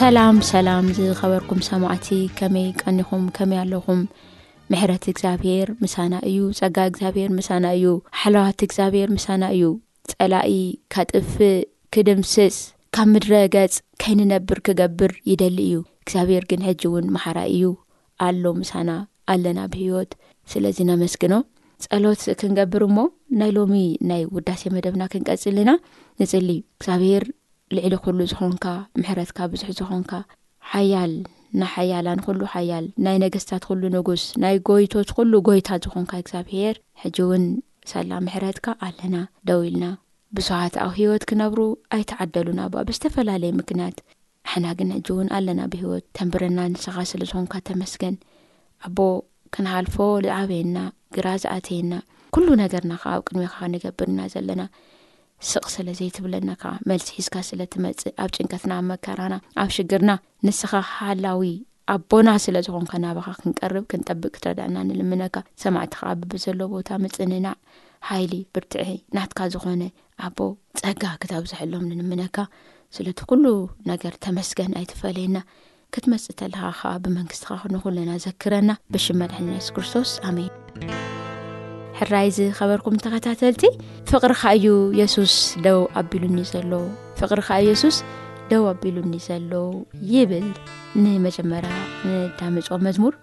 ሰላም ሰላም ዝኸበርኩም ሰማዕቲ ከመይ ቀኒኹም ከመይ ኣለኹም ምሕረት እግዚኣብሄር ምሳና እዩ ፀጋ እግዚኣብሄር ምሳና እዩ ሓለዋት እግዚኣብሄር ምሳና እዩ ፀላኢ ካጥፍእ ክድምስስ ካብ ምድረ ገፅ ከይንነብር ክገብር ይደሊ እዩ እግዚኣብሄር ግን ሕጂ እውን መሓራይ እዩ ኣሎ ምሳና ኣለና ብህይወት ስለዚ ነመስግኖ ጸሎት ክንገብር እሞ ናይ ሎሚ ናይ ውዳሴ መደብና ክንቀጽል ኢና ንጽሊ እግዚኣብሄር ልዕሊ ኩሉ ዝኾንካ ምሕረትካ ብዙሕ ዝኾንካ ሓያል ንሓያላን ኩሉ ሓያል ናይ ነገስታት ኩሉ ንጉስ ናይ ጎይቶት ኩሉ ጎይታ ዝኾንካ እግዚኣብሄር ሕጂ እውን ሳላ ምሕረትካ ኣለና ደው ኢልና ብዙሓት ኣብ ህይወት ክነብሩ ኣይተዓደሉን ኣባ ብዝተፈላለየ ምክንያት ንሕና ግን ሕጂ ውን ኣለና ብሂወት ተንብረና ንስኻ ስለ ዝኾንካ ተመስገን ኣቦ ክንሓልፎ ዝዓበየና ግራ ዝኣተየና ኩሉ ነገርና ከኣ ኣብ ቅድሜኻ ክንገብር ኢና ዘለና ስቅ ስለ ዘይትብለና ከኣ መልሲ ሒዝካ ስለ ትመጽእ ኣብ ጭንቀትና ኣብ መከራና ኣብ ሽግርና ንስኻ ሓላዊ ኣቦና ስለ ዝኾንካ ናባኻ ክንቀርብ ክንጠብቅ ክትረድኣና ንልምነካ ሰማዕቲ ከኣ ብብዘሎ ቦታ ምጽንናዕ ሓይሊ ብርትዒ ናትካ ዝኾነ ኣቦ ጸጋ ክተብዝሐሎም ንንምነካ ስለቲ ኩሉ ነገር ተመስገን ኣይትፈለየና ክትመጽእ ተለኻ ከኣ ብመንግስትኻ ክንኹለና ዘክረና ብሽም መድሕን ነስ ክርስቶስ ኣሜን ሕራይ ዝኸበርኩም ተኸታተልቲ ፍቕርካ እዩ የሱስ ደው ኣቢሉኒ ዘሎ ፍቕርካ እዩ የሱስ ደው ኣቢሉኒ ዘሎ ይብል ንመጀመርያ ንዳመጾ መዝሙር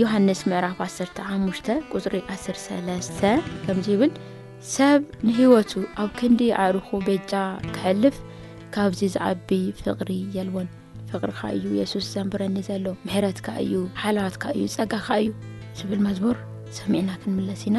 ዮሃንስ ምዕራፍ 15 ቁፅሪ 13 ከምዚ ይብል ሰብ ንህይወቱ ኣብ ክንዲ ኣዕርኹ ቤጃ ክሕልፍ ካብዚ ዝዓቢ ፍቕሪ የልቦን ፍቕርካ እዩ የሱስ ዘንብረኒ ዘሎ ምሕረትካ እዩ ሓለዋትካ እዩ ጸጋካ እዩ ዝብል መዝሙር ሰሚዕና ክንምለስ ኢና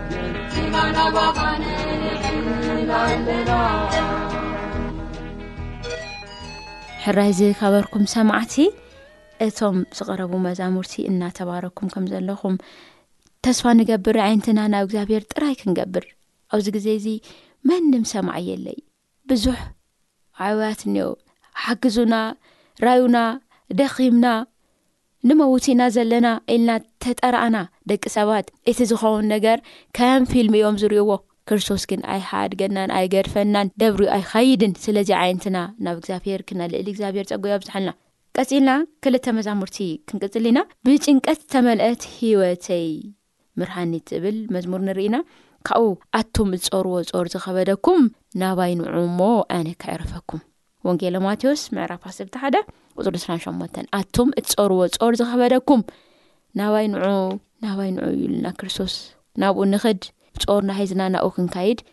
ሕራይ ዝከበርኩም ሰማዕቲ እቶም ዝቐረቡ መዛሙርቲ እናተባረኩም ከም ዘለኹም ተስፋ ንገብር ዓይነትና ናብ እግዚኣብሄር ጥራይ ክንገብር ኣብዚ ግዜ እዚ መንም ሰማዕ የለይ ብዙሕ ኣዕዋት እኒኦ ሓግዙና ራዩና ደኺምና ንመውት ኢና ዘለና ኢልና ተጠራእና ደቂ ሰባት እቲ ዝኸውን ነገር ከም ፊልም እዮም ዝርእዎ ክርስቶስ ግን ኣይሓድገናን ኣይገድፈናን ደብሪዩ ኣይኸይድን ስለዚ ዓይነትና ናብ እግዚኣብሄር ክነልእል እግዚኣብሄር ፀጉ ኣብዝሓልና ቀፂልና ክልተ መዛሙርቲ ክንቅፅል ኢና ብጭንቀት ዝተመልአት ሂወተይ ምርሃኒ ትብል መዝሙር ንርኢ ኢና ካብኡ ኣቱም እትጾርዎ ጾር ዝኸበደኩም ናባይ ንዑ እሞ ኣነ ክዕርፈኩም ወንጌለ ማቴዎስ ምዕራፍ ዓስርተ ሓደ ቁፅሪ ዕስራን ሸሞንተን ኣቱም እትጾርዎ ጾር ዝኸበደኩም ናባይ ንዑ ናባይ ንዑ እዩልና ክርስቶስ ናብኡ ንኽድ ጾርና ሒዝና ናብኡ ክንካይድ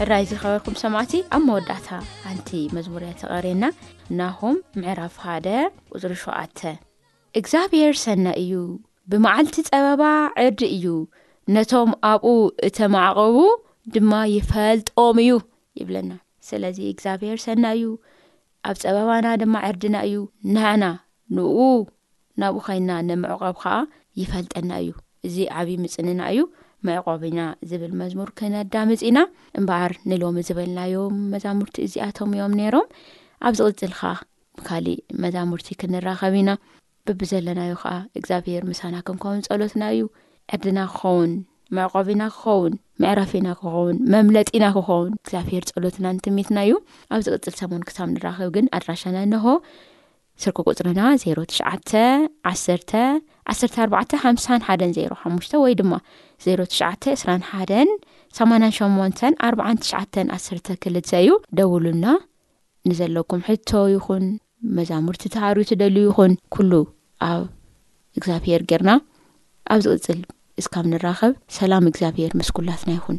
ሕራይ ዝኸበርኩም ሰማዕቲ ኣብ መወዳእታ ሓንቲ መዝሙርያ ተቐርየና ናሆም ምዕራፍ ሃደ ቁፅሪ ሸዓተ እግዚኣብሄር ሰናይ እዩ፣ ብመዓልቲ ጸበባ ዕርዲ እዩ፣ ነቶም ኣብኡ እተማዕቖቡ ድማ ይፈልጦም እዩ ይብለና። ስለዚ እግዚኣብሄር ሰናይ እዩ፣ ኣብ ጸበባና ድማ ዕርድና እዩ፣ ንሕና ንኡ ናብኡ ኸይንና ንምዕቆብ ኸኣ ይፈልጠና እዩ። እዚ ዓብዪ ምጽንና እዩ። መዕቆብና ዝብል መዝሙር ክነዳምጽ ኢና እምበኣር ንሎሚ ዝበልናዮም መዛሙርቲ እዚኣቶም እዮም ነይሮም ኣብ ዝቕጽል ኸኣ ብካሊእ መዛሙርቲ ክንራኸብ ኢና ብብዘለናዩ ከዓ እግዚኣብሄር ምሳና ክንከውን ጸሎትና እዩ ዕድና ክኸውን መዕቆቢና ክኸውን መዕራፊና ክኸውን መምለጢና ክኸውን እግዚኣብሄር ጸሎትና ንትሚትና እዩ ኣብ ዝቅጽል ሰሙን ክሳብ ንራኸብ ግን ኣድራሻና እንሆ ስርኪ ቁፅርና 091145105 ወይ ድማ 091 88 4 9 1 እዩ ደውሉና ንዘለኩም ሕቶ ይኹን መዛሙርቲ ትሃርዩ ትደልዩ ይኹን ኩሉ ኣብ እግዚኣብሄር ጌርና ኣብ ዝቕጽል እስካብ ንራኸብ ሰላም እግዚኣብሄር ምስ ኩላትና ይኹን